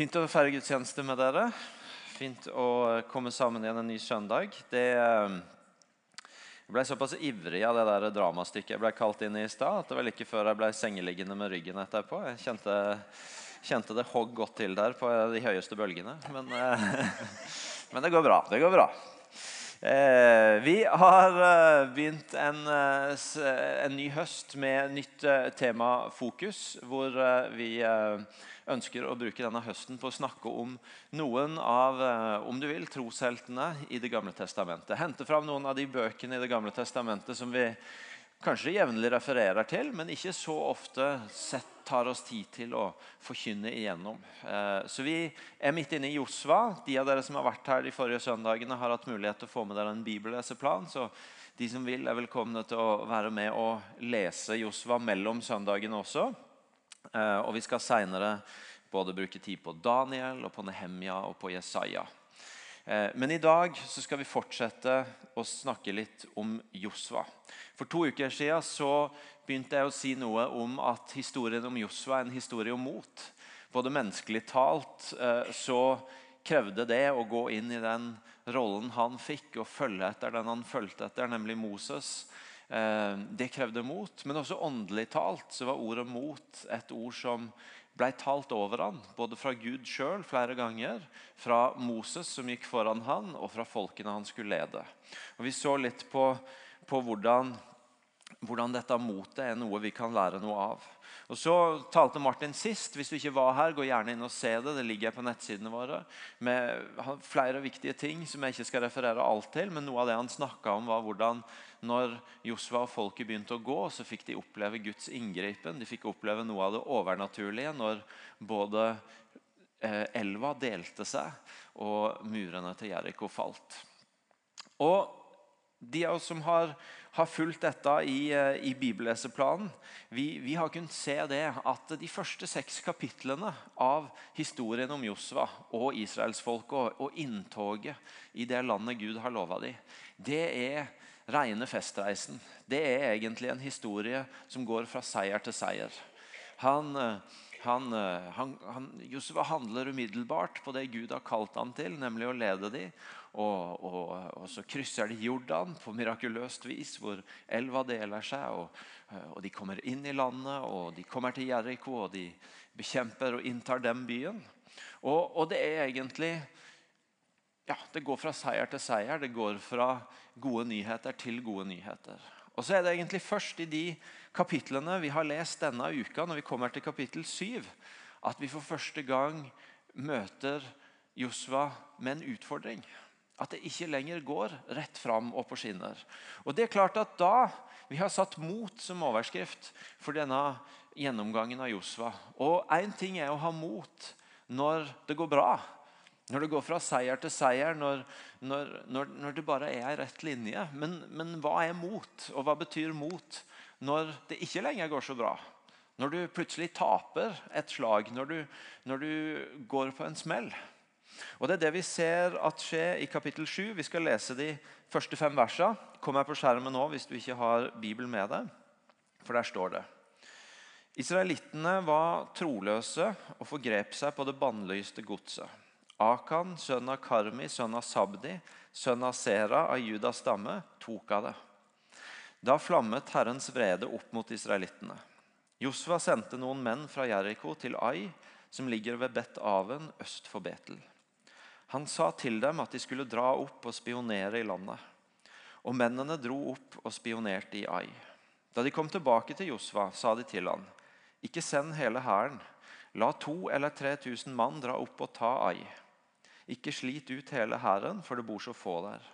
Fint å feire gudstjeneste med dere. Fint å komme sammen igjen en ny søndag. Det, eh, jeg ble såpass ivrig av det der dramastykket jeg ble kalt inn i i stad, at det var like før jeg ble sengeliggende med ryggen etterpå. Jeg kjente, kjente det hogg godt til der på de høyeste bølgene. Men, eh, men det går bra. Det går bra. Eh, vi har eh, begynt en, eh, en, ny høst med nytt eh, temafokus, hvor vi ønsker å bruke denne høsten på å snakke om noen av om du vil, trosheltene i Det gamle testamentet. Hente fram noen av de bøkene i Det gamle testamentet som vi kanskje jevnlig refererer til, men ikke så ofte sett, tar oss tid til å forkynne igjennom. Eh, så Vi er midt inne i Josva. De av dere som har vært her de forrige søndagene, har hatt mulighet til å få med dere en bibelleseplan. så de som vil, er velkomne til å være med og lese Josva mellom søndagene også. Eh, og vi skal seinere både bruke tid på Daniel, og på Nehemja og på Jesaja. Eh, men i dag skal vi fortsette å snakke litt om Josva. For to uker siden så begynte jeg å si noe om at historien om Josva er en historie om mot. Både menneskelig talt eh, så krevde det å gå inn i den rollen han fikk, og følge etter den han fulgte etter, nemlig Moses. Eh, det krevde mot. Men også åndelig talt så var ordet mot et ord som ble talt over han, både fra Gud sjøl flere ganger, fra Moses som gikk foran han, og fra folkene han skulle lede. Og Vi så litt på, på hvordan, hvordan dette motet er noe vi kan lære noe av. Og Så talte Martin sist. Hvis du ikke var her, gå gjerne inn og se det. Det ligger på nettsidene våre med flere viktige ting som jeg ikke skal referere alt til. Men noe av det han snakka om, var hvordan når Josva og folket begynte å gå, så fikk de oppleve Guds inngripen. De fikk oppleve noe av det overnaturlige når både eh, elva delte seg og murene til Jeriko falt. Og de av oss som har, har fulgt dette i, eh, i bibelleseplanen, vi, vi, har kunnet se det at de første seks kapitlene av historien om Josva og israelsfolket og, og inntoget i det landet Gud har lova dem, det er rene festreisen. Det er egentlig en historie som går fra seier til seier. Han, eh, han, eh, han, han, Josef handler umiddelbart på det Gud har kalt han til, nemlig å lede dem. Og, og, og, så krysser de Jordan på mirakuløst vis, hvor elva deler seg. Og, eh, og, de kommer inn i landet, og de kommer til Jeriko, og de bekjemper og inntar den byen. Og, det er egentlig ja, Det går fra seier til seier. Det går fra gode nyheter til gode nyheter. Og så er det egentlig først i de kapitlene vi har lest denne uka, når vi kommer til kapittel 7, at vi for første gang møter Josva med en utfordring. At det ikke lenger går rett fram og på skinner. Og det er klart at da Vi har satt mot som overskrift for denne gjennomgangen av Josva. Og én ting er å ha mot når det går bra. Når det går fra seier til seier, når, når, når, når det bare er ei rett linje. Men, men, hva er mot, og hva betyr mot når det ikke lenger går så bra? Når du plutselig taper et slag, når du, når du går på en smell. Og Det er det vi ser at skjer i kapittel 7. Vi skal lese de første fem versene. Kom her på skjermen nå hvis du ikke har Bibelen med deg. For der står det. Israelittene var troløse og forgrep seg på det bannlyste godset. Akan, sønn av Karmi, sønn av Sabdi, sønn av Sera av Judas stamme, tok av det. Da flammet Herrens vrede opp mot israelittene. Josva sendte noen menn fra Jeriko til Ai, som ligger ved Bet-Aven øst for Betel. Han sa til dem at de skulle dra opp og spionere i landet. Og mennene dro opp og spionerte i Ai. Da de kom tilbake til Josva, sa de til han, ikke send hele hæren. La to eller tre tusen mann dra opp og ta Ai. Ikke slit ut hele hæren, for det bor så få der.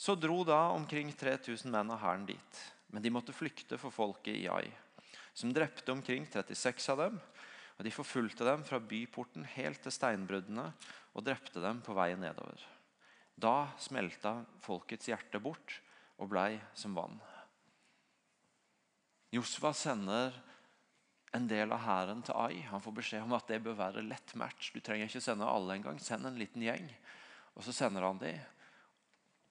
Så dro da omkring 3000 menn av hæren dit. Men de måtte flykte for folket i Ai, som drepte omkring 36 av dem. Og de forfulgte dem fra byporten helt til steinbruddene og drepte dem på veien nedover. Da smelta folkets hjerte bort og blei som vann. Josva sender en del av hæren til Ai. Han får beskjed om at det bør være lett match. Du trenger ikke sende alle engang. Send en liten gjeng. Og Så sender han de,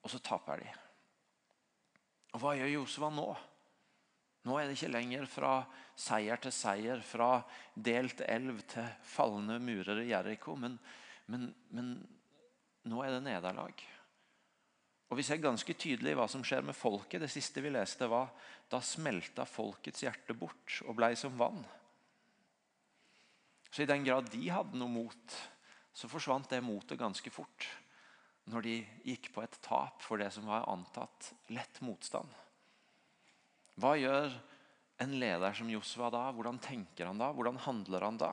og så taper de. Og Hva gjør Josua nå? Nå er det ikke lenger fra seier til seier, fra delt elv til falne murer i Jeriko, men, men, men nå er det nederlag. Og Vi ser ganske tydelig hva som skjer med folket. Det siste vi leste, var da smelta folkets hjerte bort og blei som vann. Så i den grad de hadde noe mot, så forsvant det motet ganske fort. Når de gikk på et tap for det som var antatt lett motstand. Hva gjør en leder som Josva da? Hvordan tenker han da? Hvordan handler han da?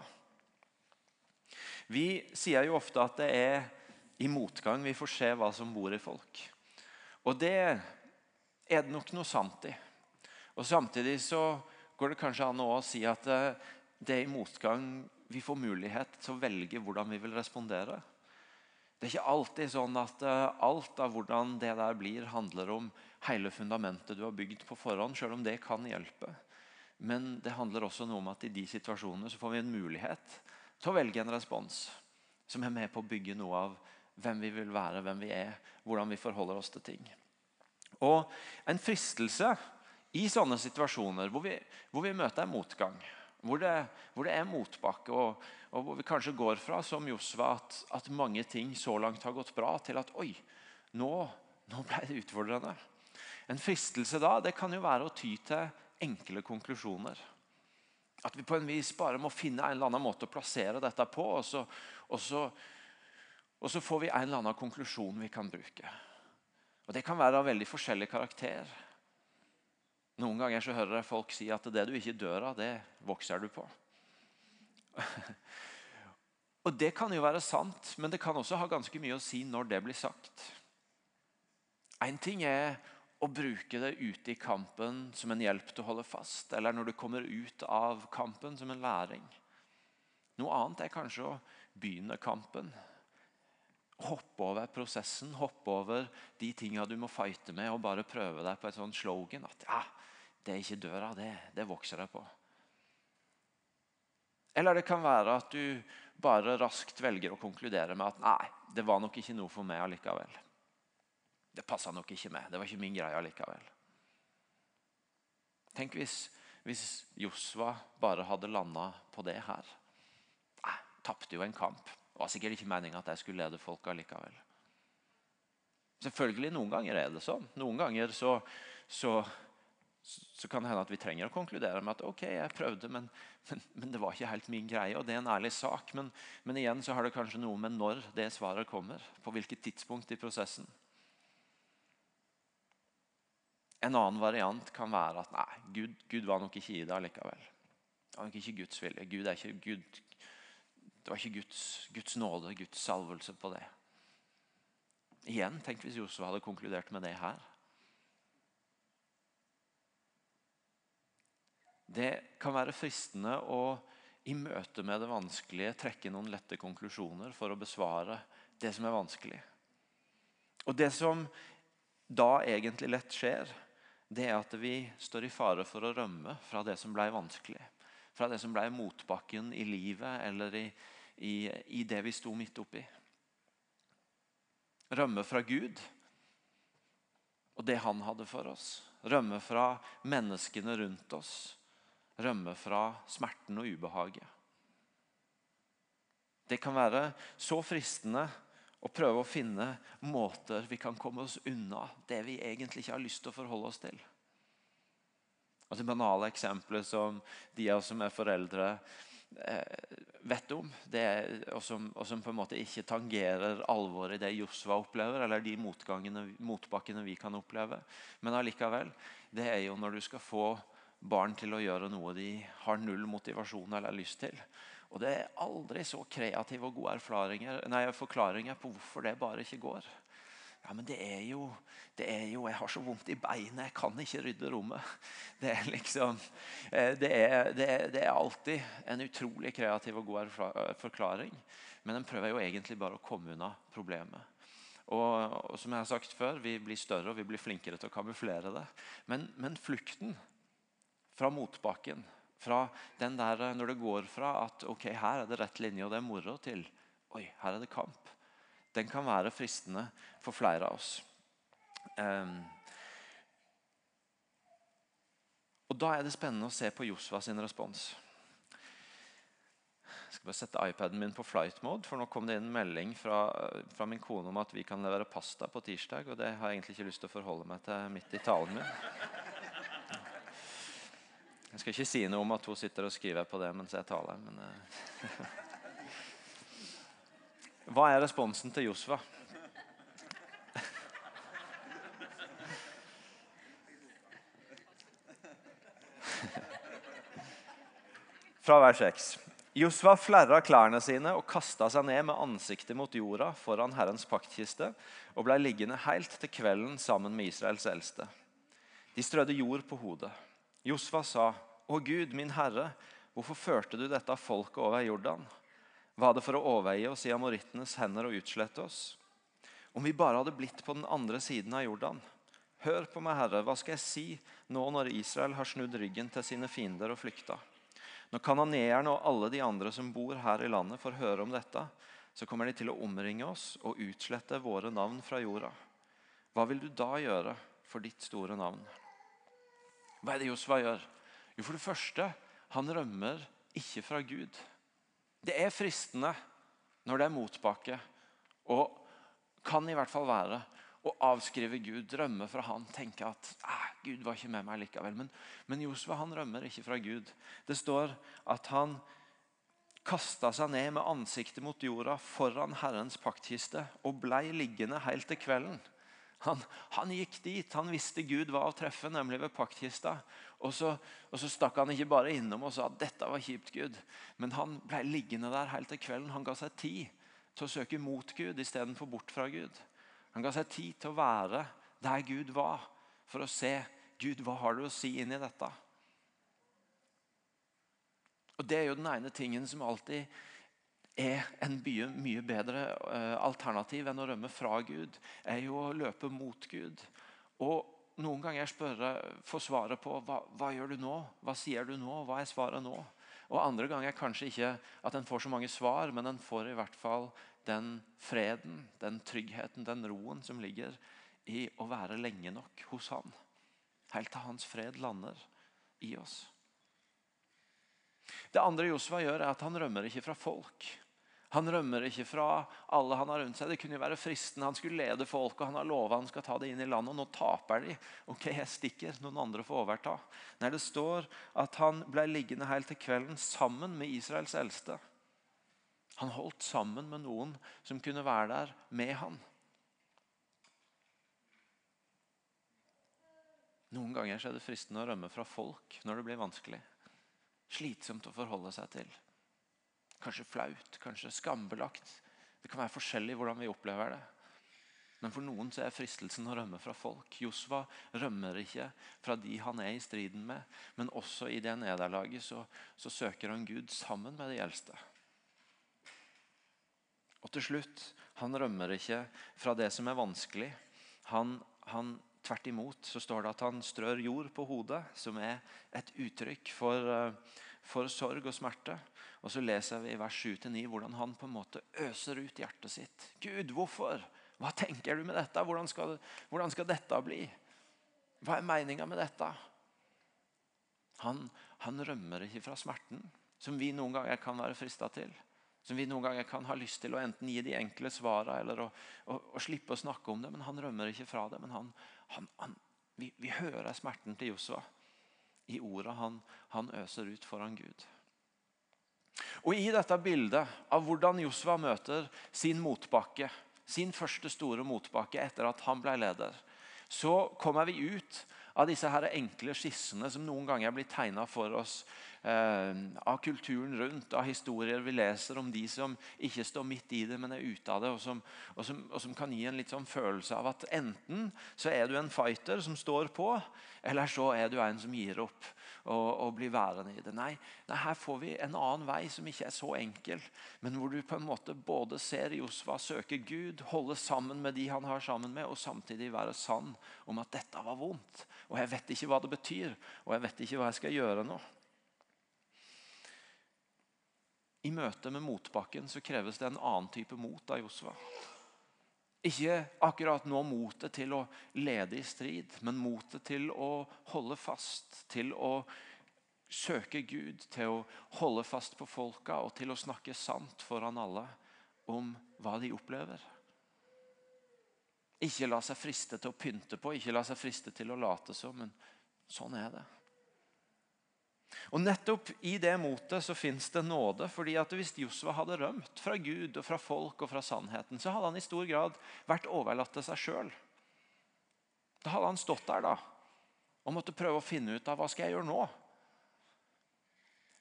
Vi sier jo ofte at det er i motgang vi får se hva som bor i folk. Og det er det nok noe sant i. Og Samtidig så går det kanskje an å si at eh, det er i motgang vi får mulighet til å velge hvordan vi vil respondere. Det er ikke alltid sånn at eh, alt av hvordan det der blir, handler om hele fundamentet du har bygd på forhånd, selv om det kan hjelpe. Men det handler også noe om at i de situasjonene så får vi en mulighet til å velge en respons som er med på å bygge noe av hvem vi vil være, hvem vi er, hvordan vi forholder oss til ting. Og En fristelse i sånne situasjoner hvor vi, hvor vi møter motgang, hvor det, hvor det er motbakke, og, og, hvor vi kanskje går fra som Josva, at, at, mange ting så langt har gått bra, til at oi, nå, nå ble det utfordrende. En fristelse da det kan jo være å ty til enkle konklusjoner. At vi på en vis bare må finne en eller annen måte å plassere dette på. Og så, og så, og så får vi en eller annen konklusjon vi kan bruke. Og Det kan være av veldig forskjellig karakter. Noen ganger så hører jeg folk si at det du ikke dør av, det vokser du på. Og Det kan jo være sant, men det kan også ha ganske mye å si når det blir sagt. Én ting er å bruke det ute i kampen som en hjelp til å holde fast, eller når du kommer ut av kampen som en læring. Noe annet er kanskje å begynne kampen. Hoppe over prosessen, hoppe over de tinga du må fighte med, og bare prøve deg på et sånt slogan at ja, det er ikke døra, det, det vokser jeg på. Eller det kan være at du bare raskt velger å konkludere med at nei, det var nok ikke noe for meg allikevel. Det passa nok ikke med. Det var ikke min greie allikevel. Tenk hvis, hvis Josva bare hadde landa på det her. Nei, tapte jo en kamp. Det var sikkert ikke meninga at jeg skulle lede folk allikevel. Selvfølgelig, noen ganger er det sånn. Noen ganger så, så, så kan det hende at vi trenger å konkludere med at ok, jeg prøvde, men, men, men det var ikke helt min greie. og Det er en ærlig sak. Men, men igjen så har det kanskje noe med når det svaret kommer. På hvilket tidspunkt i prosessen. En annen variant kan være at nei, Gud, Gud var nok ikke i det allikevel. Det var nok ikke Guds vilje. Gud er ikke Gud. Det var ikke Guds, Guds nåde, Guds salvelse på det. Igjen, tenk hvis Josef hadde konkludert med det her. Det kan være fristende å i møte med det vanskelige trekke noen lette konklusjoner for å besvare det som er vanskelig. Og Det som da egentlig lett skjer, det er at vi står i fare for å rømme fra det som ble vanskelig. Fra det som ble motbakken i livet eller i, i, i det vi sto midt oppi. Rømme fra Gud og det han hadde for oss. Rømme fra menneskene rundt oss. Rømme fra smerten og ubehaget. Det kan være så fristende å prøve å finne måter vi kan komme oss unna det vi egentlig ikke har lyst til å forholde oss til. Og Det banale eksempelet som de av oss som er foreldre, vet om, er, og, som, og, som, på en måte ikke tangerer alvoret i det Josva opplever, eller de motbakkene vi kan oppleve, men allikevel, det er jo når du skal få barn til å gjøre noe de har null motivasjon eller lyst til. Og det er aldri så kreative og gode nei, forklaringer på hvorfor det bare ikke går. Ja, men det er, jo, det er jo Jeg har så vondt i beinet, jeg kan ikke rydde rommet. Det er liksom eh, Det er, det er, det er alltid en utrolig kreativ og god forklaring. Men den prøver jo egentlig bare å komme unna problemet. Og, og, som jeg har sagt før, Vi blir større og vi blir flinkere til å kamuflere det. Men, men flukten fra motbakken fra den der, Når det går fra at ok, her er det rett linje og det er moro, til oi, her er det kamp. Den kan være fristende for flere av oss. Um, Og Da er det spennende å se på Josva sin respons. Jeg skal bare sette iPaden min på flight mode, for nå kom det inn en melding fra, fra, min kone om at vi kan levere pasta på tirsdag, og det har jeg egentlig ikke lyst til å forholde meg til midt i talen min. Jeg skal ikke si noe om at hun sitter og skriver på det mens jeg taler, men eh. Hva er responsen til Josva? Fra vers 6. Josva flerra klærne sine og kasta seg ned med ansiktet mot jorda foran Herrens paktkiste og blei liggende helt til kvelden sammen med Israels eldste. De strødde jord på hodet. Josva sa, 'Å Gud, min Herre, hvorfor førte du dette folket over Jordan?' Var det for å overveie oss i amorittenes hender og utslette oss? Om vi bare hadde blitt på den andre siden av Jordan. Hør på meg, Herre, hva skal jeg si nå når Israel har snudd ryggen til sine fiender og flykta? Når kanoneerne og alle de andre som bor her i landet, får høre om dette, så kommer de til å omringe oss og utslette våre navn fra jorda. Hva vil du da gjøre for ditt store navn? Hva er det Josva gjør? Jo, For det første, han rømmer ikke fra Gud. Det er fristende når det er motbakke, og kan i hvert fall være å avskrive Gud, drømme fra han, tenke at Gud var ikke med meg likevel. Men, men Josva han rømmer ikke fra Gud. Det står at han kasta seg ned med ansiktet mot jorda foran Herrens paktkiste og blei liggende helt til kvelden. Han, han, gikk dit. Han visste Gud var å treffe, nemlig ved paktkista. Og så, og så stakk han ikke bare innom og sa at dette var kjipt, Gud. Men han ble liggende der helt til kvelden. Han ga seg tid til å søke mot Gud istedenfor bort fra Gud. Han ga seg tid til å være der Gud var, for å se Gud, hva har du å si inn i dette. Og Det er jo den ene tingen som alltid er en mye, mye bedre uh, alternativ enn å rømme fra Gud, er jo å løpe mot Gud. Og Noen ganger spørre, få svaret på hva, hva gjør du nå? Hva sier du nå? Hva er svaret nå? Og Andre ganger kanskje ikke at en får så mange svar, men en får i hvert fall den freden, den tryggheten, den roen som ligger i å være lenge nok hos Han. Helt til Hans fred lander i oss. Det andre Josva gjør, er at han rømmer ikke fra folk. Han rømmer ikke fra alle han har rundt seg. Det kunne jo være fristende. Han skulle lede folk, og han har lova han skal ta det inn i landet. Og nå taper de. Ok, jeg stikker. Noen andre får overta. Nei, Det står at han ble liggende helt til kvelden sammen med Israels eldste. Han holdt sammen med noen som kunne være der med han. Noen ganger er det fristende å rømme fra folk når det blir vanskelig. Slitsomt å forholde seg til. Kanskje flaut, kanskje skambelagt. Det kan være forskjellig hvordan vi opplever det. Men for noen så er fristelsen å rømme fra folk. Josva rømmer ikke fra de han er i striden med, men også i det nederlaget så, så søker han Gud sammen med de eldste. Og til slutt, han rømmer ikke fra det som er vanskelig. Han, han, tvert imot så står det at han strør jord på hodet, som er et uttrykk for, eh, for sorg og smerte. Og så leser vi i vers 7-9 hvordan han på en måte øser ut hjertet sitt. Gud, hvorfor? Hva tenker du med dette? Hvordan skal, hvordan skal dette bli? Hva er meninga med dette? Han, han rømmer ikke fra smerten, som vi noen ganger kan være frista til som vi noen ganger kan ha lyst til å enten gi de enkle svarene eller å, å, å slippe å snakke om det. Men han rømmer ikke fra det. Men han, han, han, vi, vi, hører smerten til Josua i orda han, han øser ut foran Gud. Og I dette bildet av hvordan Josva møter sin motbakke, sin første store motbakke etter at han ble leder, så kommer vi ut av disse her enkle skissene som noen ganger blir tegna for oss Eh, av kulturen rundt, av historier vi leser om de som ikke står midt i det, men er ute av det, og som, og som, og som kan gi en litt sånn følelse av at enten så er du en fighter som står på, eller så er du en som gir opp og, og bli værende i det. Nei, nei, her får vi en annen vei som ikke er så enkel, men hvor du på en måte både ser Josva søke Gud, holde sammen med de han har sammen med, og samtidig være sann om at dette var vondt. Og jeg vet ikke hva det betyr, og jeg vet ikke hva jeg skal gjøre nå. I møte med motbakken så kreves det en annen type mot av Josva. Ikke akkurat nå motet til å lede i strid, men motet til å holde fast, til å søke Gud, til å holde fast på folka og til å snakke sant foran alle om hva de opplever. Ikke la seg friste til å pynte på, ikke la seg friste til å late som, men sånn er det. Og Nettopp i det motet så fins det nåde. fordi at Hvis Josva hadde rømt fra Gud og fra folk og fra sannheten, så hadde han i stor grad vært overlatt til seg sjøl. Da hadde han stått der da, og måtte prøve å finne ut av hva skal jeg gjøre nå.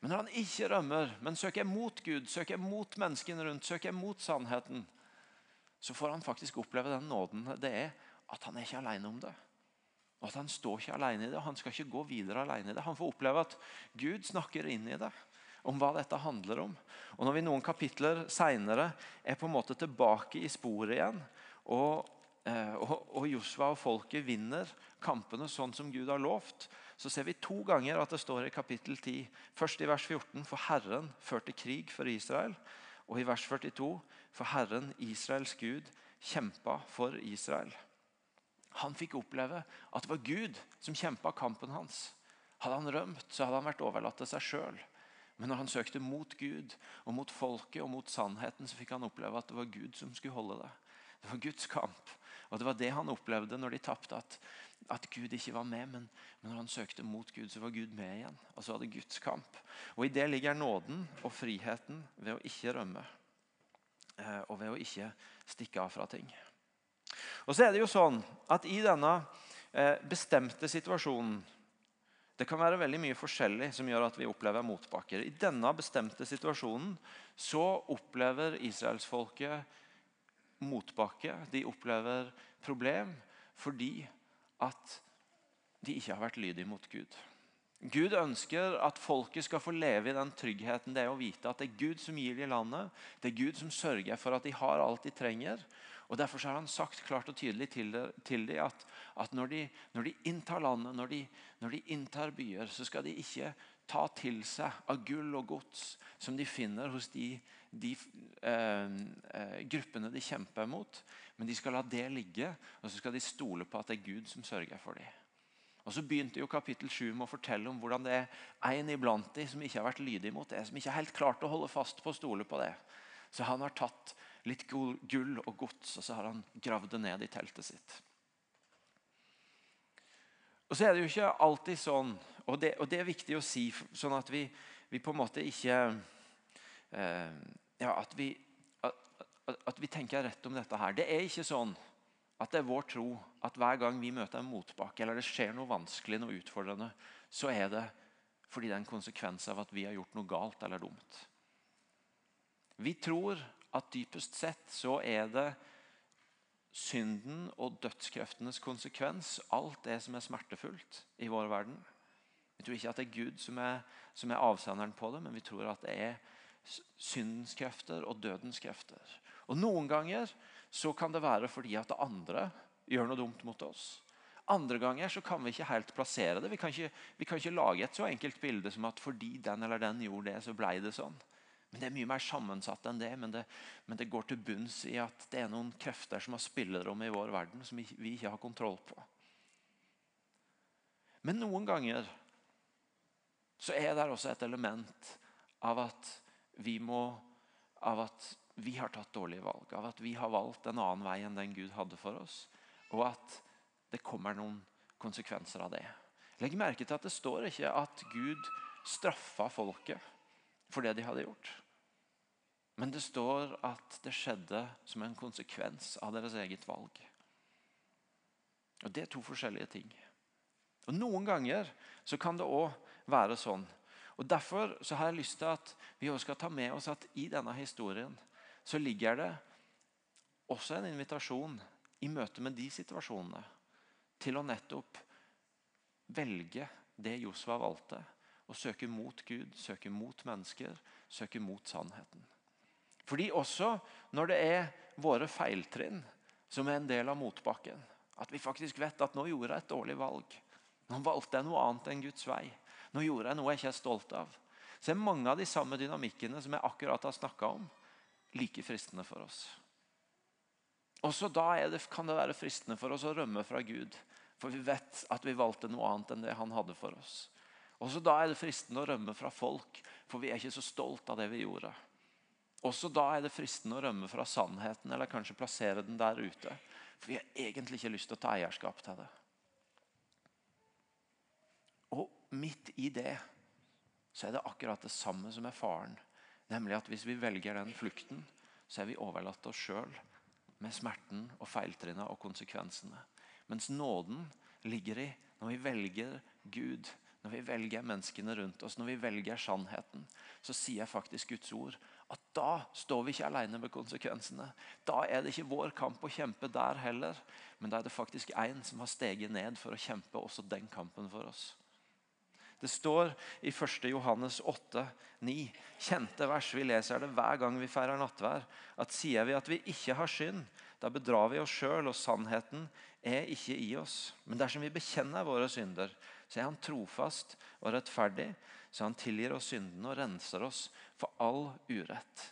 Men når han ikke rømmer, men søker mot Gud, søker mot menneskene rundt, søker mot sannheten, så får han faktisk oppleve den nåden det er at han er ikke alene om det. Og at Han står ikke alene i det, han skal ikke gå videre alene i det. Han får oppleve at Gud snakker inn i det, om hva dette handler om. Og Når vi noen kapitler seinere er på en måte tilbake i sporet igjen, og, eh, og, og og folket vinner kampene sånn som Gud har lovt, så ser vi to ganger at det står i kapittel 10, først i vers 14, for Herren førte krig for Israel. Og i vers 42, for Herren, Israels Gud, kjempa for Israel. Han fikk oppleve at det var Gud som kjempa kampen hans. Hadde han rømt, så hadde han vært overlatt til seg sjøl. Men når han søkte mot Gud og mot folket og mot sannheten, så fikk han oppleve at det var Gud som skulle holde det. Det var Guds kamp. Og Det var det han opplevde når de tapte, at, at Gud ikke var med. Men, men, når han søkte mot Gud, så var Gud med igjen. Og så var det Guds kamp. Og I det ligger nåden og friheten ved å ikke rømme. Eh, og ved å ikke stikke av fra ting. Og så er det jo sånn at I denne eh, bestemte situasjonen Det kan være veldig mye forskjellig som gjør at vi opplever motbakker. I denne bestemte situasjonen så opplever israelsfolket motbakke. De opplever problem fordi at de ikke har vært lydige mot Gud. Gud ønsker at folket skal få leve i den tryggheten det er å vite at det er Gud som gir dem landet. Det er Gud som sørger for at de har alt de trenger. Og Derfor har han sagt klart og tydelig til, til dem at, at når, de, når, de, inntar landet, når de, når de, inntar byer, så skal de ikke ta til seg av gull og gods som de finner hos de, de eh, eh, gruppene de kjemper mot. Men de skal la det ligge, og så skal de stole på at det er Gud som sørger for dem. Og Så begynte jo kapittel 7 med å fortelle om hvordan det er en iblant de som ikke har vært lydig mot det, som ikke helt klart å holde fast på å stole på det. Så han har tatt litt gull og gods, og så har han gravd det ned i teltet sitt. Og så er det jo ikke alltid sånn, og det, og det er viktig å si, sånn at vi, vi på en måte ikke eh, ja, at, vi, at, at vi tenker rett om dette her. Det er ikke sånn at det er vår tro at hver gang vi møter en motbakke eller det skjer noe vanskelig, noe utfordrende, så er det fordi det er en konsekvens av at vi har gjort noe galt eller dumt. Vi tror at dypest sett så er det synden og dødskreftenes konsekvens, alt det som er smertefullt i vår verden. Vi tror ikke at det er Gud som er, som er avsenderen på det, men vi tror at det er syndens krefter og dødens krefter. Og Noen ganger så kan det være fordi at det andre gjør noe dumt mot oss. Andre ganger så kan vi ikke helt plassere det. Vi kan ikke, vi kan ikke lage et så enkelt bilde som at fordi den eller den gjorde det, så ble det sånn. Men Det er mye mer sammensatt enn det men, det. men det, går til bunns i at det er noen krefter som har spillerom i vår verden, som vi ikke har kontroll på. Men noen ganger så er det også et element av at vi må Av at vi har tatt dårlige valg. Av at vi har valgt en annen vei enn den Gud hadde for oss. Og at det kommer noen konsekvenser av det. Legg merke til at det står ikke at Gud straffa folket for det de hadde gjort. Men det står at det skjedde som en konsekvens av deres eget valg. Og Det er to forskjellige ting. Og Noen ganger så kan det òg være sånn. Og Derfor så har jeg lyst til at vi også skal ta med oss at i denne historien så ligger det også en invitasjon i møte med de situasjonene til å nettopp velge det Josva valgte. Å søke mot Gud, søke mot mennesker, søke mot sannheten. Fordi også når det er våre feiltrinn som er en del av motbakken, at vi faktisk vet at nå gjorde jeg et dårlig valg. Nå valgte jeg noe annet enn Guds vei. Nå gjorde jeg noe jeg ikke er stolt av. Så er mange av de samme dynamikkene som jeg akkurat har snakka om, like fristende for oss. Også da det, kan det være fristende for oss å rømme fra Gud. For vi vet at vi valgte noe annet enn det han hadde for oss. Også da er det fristende å rømme fra folk, for vi er ikke så stolt av det vi gjorde. Også da er det fristende å rømme fra sannheten eller kanskje plassere den der ute. For vi har egentlig ikke lyst til å ta eierskap til det. Og midt i det så er det akkurat det samme som er faren. Nemlig at hvis vi velger den flukten, så er vi overlatt til oss sjøl med smerten og feiltrinna og konsekvensene. Mens nåden ligger i når vi velger Gud, når vi velger menneskene rundt oss, når vi velger sannheten, så sier faktisk Guds ord at da står vi ikke alene med konsekvensene. Da er det ikke vår kamp å kjempe der heller, men da er det faktisk en som har steget ned for å kjempe også den kampen for oss. Det står i 1. Johannes 8, 9, kjente vers, vi leser det hver gang vi feirer nattvær, at sier vi at vi ikke har synd, da bedrar vi oss sjøl, og sannheten er ikke i oss. Men dersom vi bekjenner våre synder, så er han trofast og rettferdig, så han tilgir oss syndene og renser oss for all urett.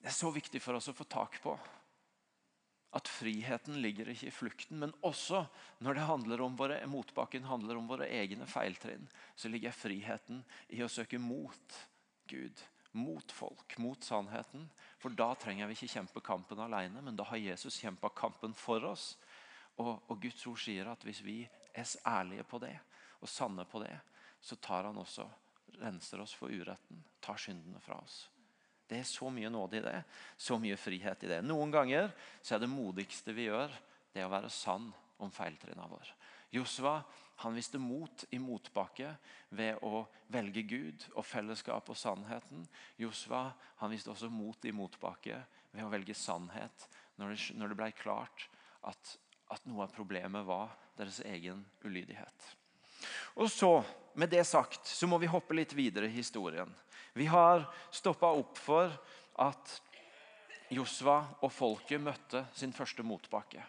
Det er så viktig for oss å få tak på at friheten ligger ikke i flukten, men også når det handler om våre motbakken handler om våre egne feiltrinn, så ligger friheten i å søke mot Gud, mot folk, mot sannheten. For da trenger vi ikke kjempe kampen alene, men da har Jesus kjempa kampen for oss. Og, og Guds ord sier at hvis vi er ærlige på det og sanne på det, så tar han også renser oss for uretten, tar syndene fra oss. Det er så mye nåde i det, så mye frihet i det. Noen ganger så er det modigste vi gjør, det å være sann om feiltrinna vår. Josva han viste mot i motbakke ved å velge Gud og fellesskap og sannheten. Josva han viste også mot i motbakke ved å velge sannhet når det, når ble klart at, at noe av problemet var deres egen ulydighet. Og så, Med det sagt så må vi hoppe litt videre i historien. Vi har stoppa opp for at Josva og folket møtte sin første motbakke.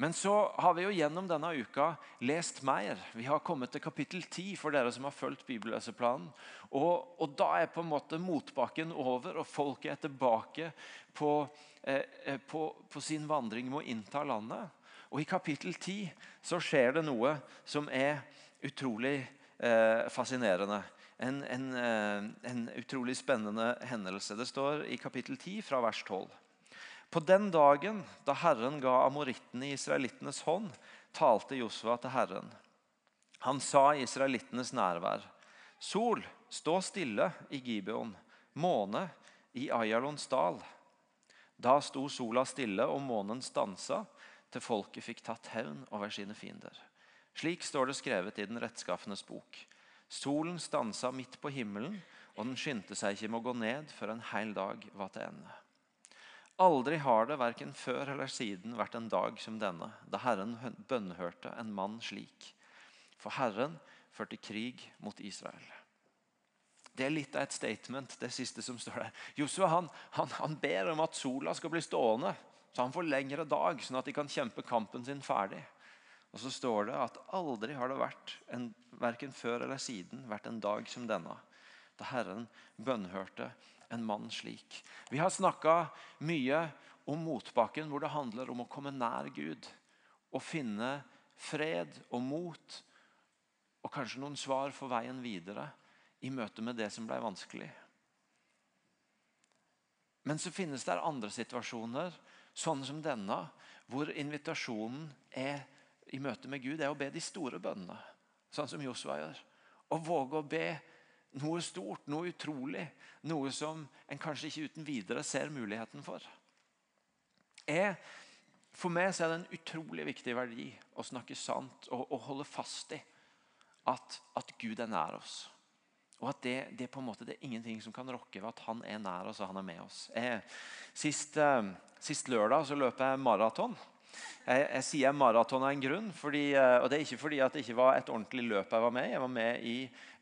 Men så har vi jo gjennom denne uka lest mer. Vi har kommet til kapittel 10 for dere som har fulgt bibelleseplanen. Og, og, da er på en måte motbakken over, og folket er tilbake på, eh, eh på, på sin vandring med å innta landet. Og I kapittel 10 så skjer det noe som er utrolig eh, fascinerende. En, en, eh, en, utrolig spennende hendelse. Det står i kapittel 10 fra vers 12. På den dagen da Herren ga amorittene i israelittenes hånd, talte Josua til Herren. Han sa israelittenes nærvær.: Sol, stå stille i Gibeon. Måne i Ayalons dal. Da sto sola stille, og månen stansa, til folket fikk tatt hevn over sine fiender. Slik står det skrevet i den rettskaffenes bok. Solen stansa midt på himmelen, og den skyndte seg ikke med å gå ned før en hel dag var til ende. Aldri har det, verken før eller siden, vært en dag som denne, da Herren bønnhørte en mann slik. For Herren førte krig mot Israel. Det er litt av et statement, det siste som står der. Josua han, han, han ber om at sola skal bli stående, så han får lengre dag, sånn at de kan kjempe kampen sin ferdig. Og så står det at aldri har det vært, en, verken før eller siden, vært en dag som denne, da Herren bønnhørte en mann slik. Vi har snakka mye om motbakken, hvor det handler om å komme nær Gud. Og finne fred og mot, og kanskje noen svar for veien videre i møte med det som ble vanskelig. Men så finnes det andre situasjoner, sånn som denne, hvor invitasjonen er i møte med Gud er å be de store bønnene, sånn som Josua gjør. Å våge å be noe stort, noe utrolig, noe som en kanskje ikke uten videre ser muligheten for. Jeg, for meg er det en utrolig viktig verdi å snakke sant og, og holde fast i at, at, Gud er nær oss. Og at det, det, på en måte, det er ingenting som kan rokke ved at han er nær oss og han er med oss. Jeg, sist, eh, sist lørdag så løper jeg maraton. Jeg, jeg sier maraton av en grunn. Fordi, eh, og Det er ikke fordi det ikke var et ordentlig løp jeg var med Jeg var med i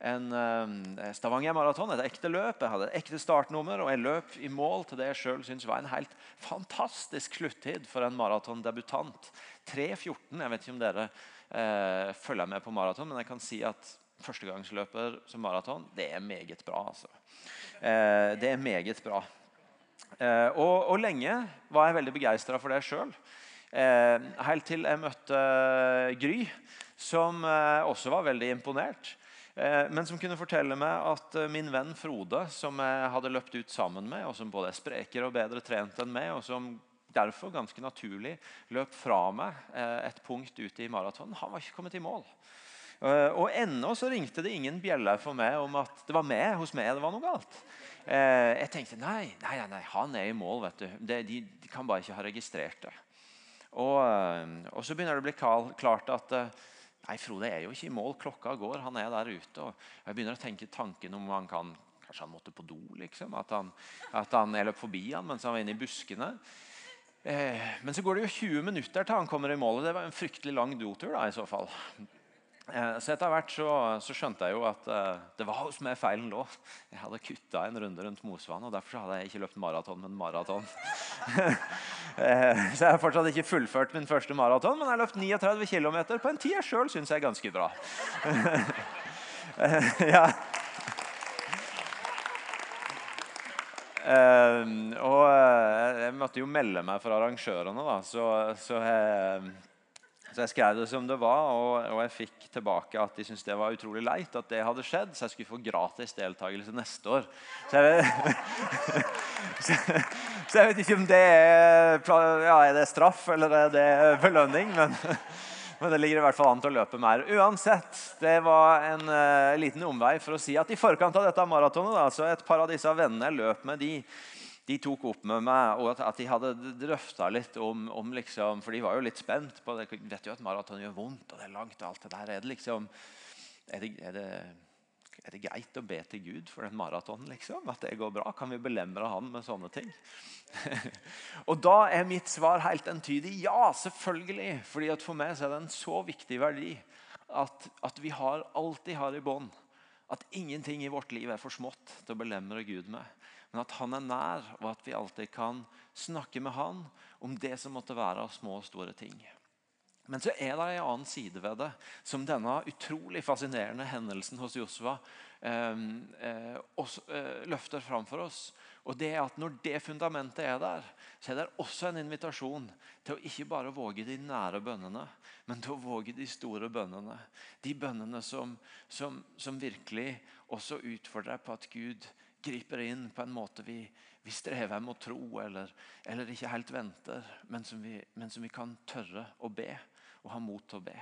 en uh, Stavanger maraton, et ekte løp. Jeg hadde et ekte startnummer, og jeg løp i mål til det jeg sjøl syns var en helt fantastisk sluttid for en maratondebutant. 3.14. Jeg vet ikke om dere uh, følger med på maraton, men jeg kan si at førstegangsløper som maraton, det er meget bra. altså. Uh, det er meget bra. Eh, og, og, lenge var jeg veldig begeistra for det sjøl. Eh, helt til jeg møtte Gry, som eh, også var veldig imponert. Eh, men som kunne fortelle meg at eh, min venn Frode, som jeg hadde løpt ut sammen med, og som både er sprekere og bedre trent enn meg, og som derfor ganske naturlig løp fra meg eh, et punkt ute i maraton, han var ikke kommet i mål. Og ennå så ringte det ingen bjeller for meg om at det var meg hos meg det var noe galt. Jeg tenkte nei, nei, nei, han er i mål. vet du. De kan bare ikke ha registrert det. Og, og så begynner det å bli klart at Nei, Frode er jo ikke i mål. Klokka går. Han er der ute. og Jeg begynner å tenke tanken om han kan Kanskje han måtte på do? liksom, At han, at han jeg løp forbi han mens han var inne i buskene. Eh, men så går det jo 20 minutter til han kommer i mål. Det var en fryktelig lang dotur. da, i så fall. Eh, så etter hvert så, så, skjønte jeg jo at eh, det var hos meg feilen lå. Jeg hadde kutta en runde rundt Mosvann, og derfor hadde jeg ikke løpt maraton, men maraton. eh, så jeg har fortsatt ikke fullført min første maraton, men jeg har løpt 39 km på en tid jeg sjøl syns er ganske bra. ja. Og jeg måtte jo melde meg for arrangørene, da, så, så jeg, så jeg skrev det som det var, og, og jeg fikk tilbake at de syntes det var utrolig leit at det hadde skjedd, så jeg skulle få gratis deltakelse neste år. Så jeg, så, så jeg vet ikke om det er, ja, er det straff eller er det belønning, men, men, det ligger i hvert fall an til å løpe mer. Uansett, det var en uh, liten omvei for å si at i forkant av dette maratonet, så et par av disse vennene løp med, de de tok opp med meg, og at, de hadde drøfta litt om, om, liksom, For de var jo litt spent på det. Vet jo at maraton gjør vondt, og det er langt. og alt det der. Er det liksom, er det, er det, er det greit å be til Gud for den maratonen? Liksom? At det går bra? Kan vi belemre han med sånne ting? og da er mitt svar helt entydig ja, selvfølgelig. Fordi For meg er det en så viktig verdi at, at vi har alt de har i bånd. At ingenting i vårt liv er for smått til å belemre Gud med men at han er nær, og at vi alltid kan snakke med han om det som måtte være av små og store ting. Men så er det en annen side ved det, som denne utrolig fascinerende hendelsen hos Josva eh, eh, eh, løfter fram for oss. Og det er at Når det fundamentet er der, så er det også en invitasjon til å ikke bare våge de nære bønnene, men til å våge de store bønnene. De bønnene som, som, som virkelig også utfordrer deg på at Gud griper inn på en måte vi, vi strever med å tro eller, eller, ikke helt venter, men som, vi, men som vi kan tørre å be og ha mot til å be.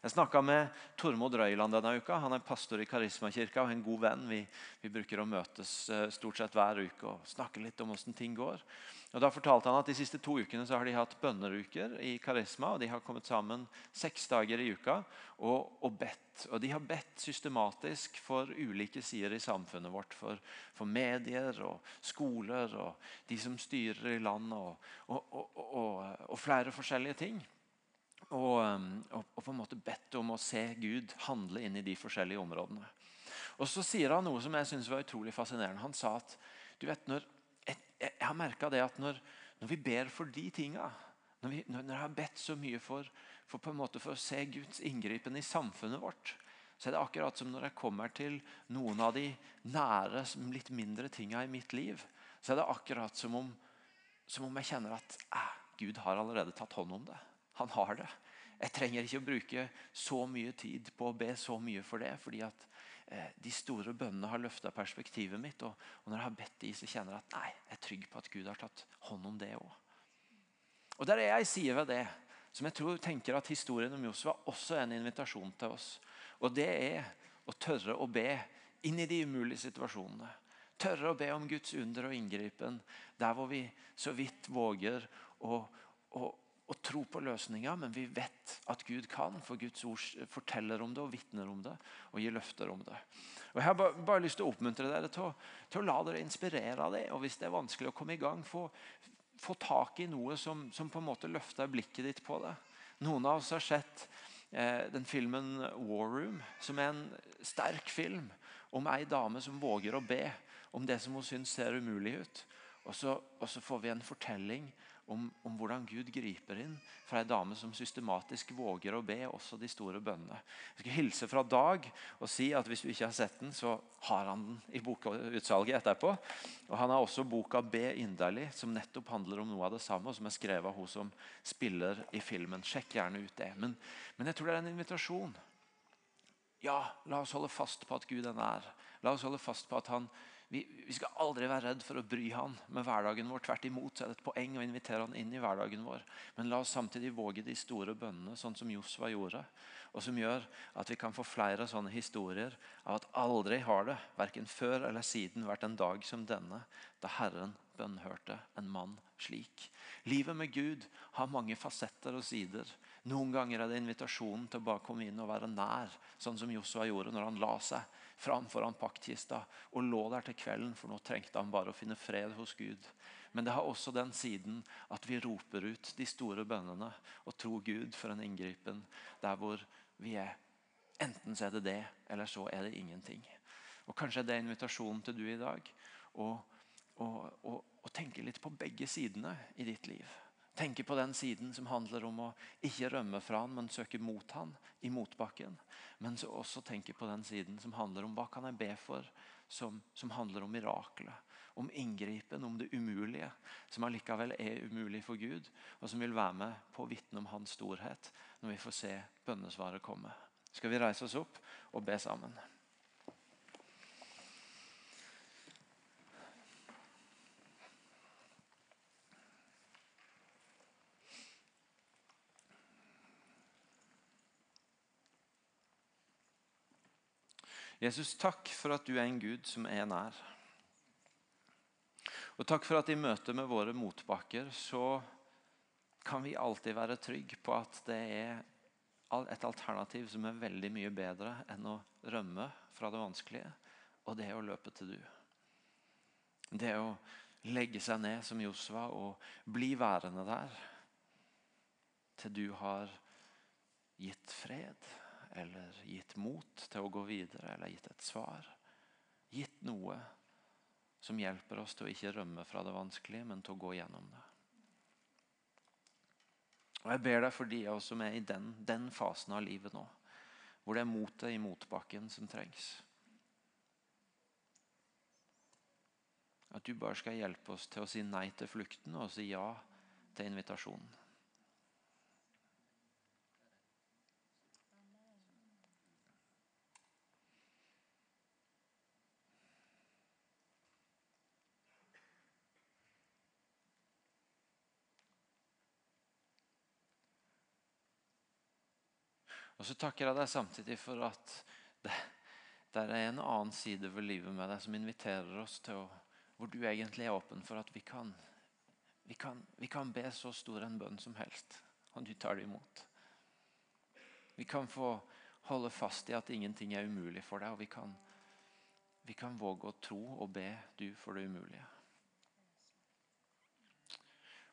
Jeg snakka med Tormod Røyland denne uka. Han er pastor i Karismakirka og en god venn. Vi, vi, bruker å møtes eh, stort sett hver uke og snakke litt om hvordan ting går. Og da fortalte han at De siste to ukene så har de hatt bønneruker i Karisma. og De har kommet sammen seks dager i uka og, og bedt. Og De har bedt systematisk for ulike sider i samfunnet vårt. For, for medier og skoler og de som styrer i landet, og, og, og flere forskjellige ting um, og, på en måte bedt om å se Gud handle inn i de forskjellige områdene. Og Så sier han noe som jeg synes var utrolig fascinerende. Han sa at du vet, når, har merka det at når, når, vi ber for de tinga når, når, jeg har bedt så mye for, for, på en måte for å se Guds inngripen i samfunnet vårt, så er det akkurat som når jeg kommer til noen av de nære, litt mindre tinga i mitt liv, så er det akkurat som om, som om jeg kjenner at eh, Gud har allerede tatt hånd om det. Han har det. Jeg trenger ikke å bruke så mye tid på å be så mye for det. fordi at de store bønnene har løfta perspektivet mitt. Og, og, når jeg har bedt de, så kjenner jeg at nei, jeg er trygg på at Gud har tatt hånd om det òg. Og der er jeg sier ved det, som jeg tror tenker at historien om Josua også er en invitasjon til oss. Og det er å tørre å be inn i de umulige situasjonene. Tørre å be om Guds under og inngripen der hvor vi så vidt våger å, å tro på løsninga, men vi vet at Gud kan, for Guds ord forteller om det og vitner om det og gir løfter om det. Og Jeg har bare, bare lyst til å oppmuntre dere til å, til å, la dere inspirere av det. og Hvis det er vanskelig å komme i gang, få, få tak i noe som, som, på en måte løfter blikket ditt på det. Noen av oss har sett eh, den filmen 'War Room', som er en sterk film om ei dame som våger å be om det som hun syns ser umulig ut. Og så, og så får vi en fortelling om, om, hvordan Gud griper inn fra ei dame som systematisk våger å be også de store bønnene. Jeg skal hilse fra Dag og si at hvis du ikke har sett den, så har han den i bokutsalget etterpå. Og Han har også boka 'Be inderlig', som nettopp handler om noe av det samme, og som er skrevet av hun som spiller i filmen. Sjekk gjerne ut det. Men, men jeg tror det er en invitasjon. Ja, la oss holde fast på at Gud er nær. La oss holde fast på at han vi, vi, skal aldri være redd for å bry han med hverdagen vår. Tvert imot er det et poeng å invitere han inn i hverdagen vår. Men la oss samtidig våge de store bønnene, sånn som Josva gjorde. Og som gjør at vi kan få flere sånne historier av at aldri har det, verken før eller siden, vært en dag som denne, da Herren bønnhørte en mann slik. Livet med Gud har mange fasetter og sider. Noen ganger er det invitasjonen til å bare komme inn og være nær, sånn som Josua gjorde når han la seg fram foran paktkista og lå der til kvelden, for nå trengte han bare å finne fred hos Gud. Men det har også den siden at vi roper ut de store bønnene og tror Gud for en inngripen der hvor vi er. Enten så er det det, eller så er det ingenting. Og Kanskje det er invitasjonen til du i dag å tenke litt på begge sidene i ditt liv. Tenke på den siden som handler om å ikke rømme fra han, men søke mot han i motbakken. Men så også tenke på den siden som handler om hva kan jeg be for, som, som handler om miraklet. Om inngripen, om det umulige, som allikevel er umulig for Gud. Og som vil være med på å vitne om hans storhet når vi får se bønnesvaret komme. Skal vi reise oss opp og be sammen? Jesus, takk for at du er en Gud som er nær. Og takk for at i møte med våre motbakker så kan vi alltid være trygge på at det er et alternativ som er veldig mye bedre enn å rømme fra det vanskelige, og det er å løpe til du. Det å legge seg ned som Josva og bli værende der til du har gitt fred eller gitt mot til å gå videre eller gitt et svar. Gitt noe som hjelper oss til å ikke rømme fra det vanskelige, men til å gå gjennom det. Og Jeg ber deg for de av oss som er i den, den fasen av livet nå, hvor det er motet i motbakken som trengs. At du bare skal hjelpe oss til å si nei til flukten og si ja til invitasjonen. Og så takker jeg deg samtidig for at det, det er en annen side ved livet med deg som inviterer oss til å Hvor du egentlig er åpen for at vi kan, vi kan, vi kan be så stor en bønn som helst, og du tar det imot. Vi kan få holde fast i at ingenting er umulig for deg, og vi kan, vi kan våge å tro og be du for det umulige.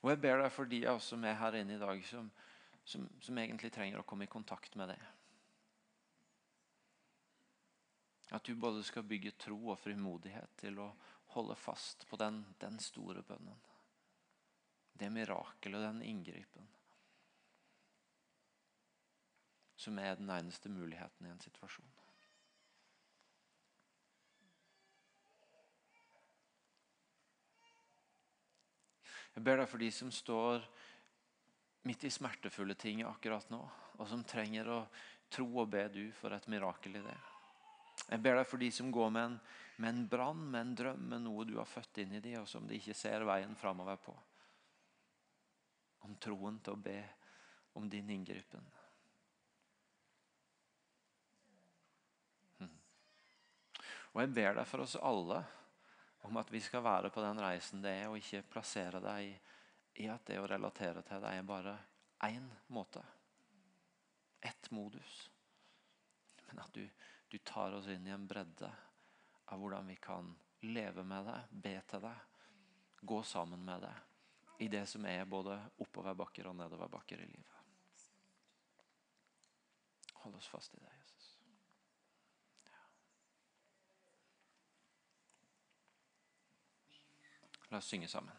Og Jeg ber deg for de av oss som er her inne i dag, som, som, som egentlig trenger å komme i kontakt med det. At du både skal bygge tro og frimodighet til å holde fast på den, den store bønnen. Det mirakelet, den inngripen. Som er den eneste muligheten i en situasjon. Jeg ber deg for de som står midt i smertefulle ting akkurat nå, og som trenger å tro og be du for et mirakel i det. Jeg ber deg for de som går med en, en brann, med en drøm, med noe du har født inn i dem, og som de ikke ser veien framover på. Om troen til å be om din inngripen. Hm. Og jeg ber deg for oss alle om at vi skal være på den reisen det er, og ikke plassere deg i i at det å relatere til deg er bare én måte. Ett modus. Men at du, du, tar oss inn i en bredde av hvordan vi kan leve med deg, be til deg, gå sammen med deg i det som er både oppoverbakker og nedoverbakker i livet. Hold oss fast i det, Jesus. La oss synge sammen.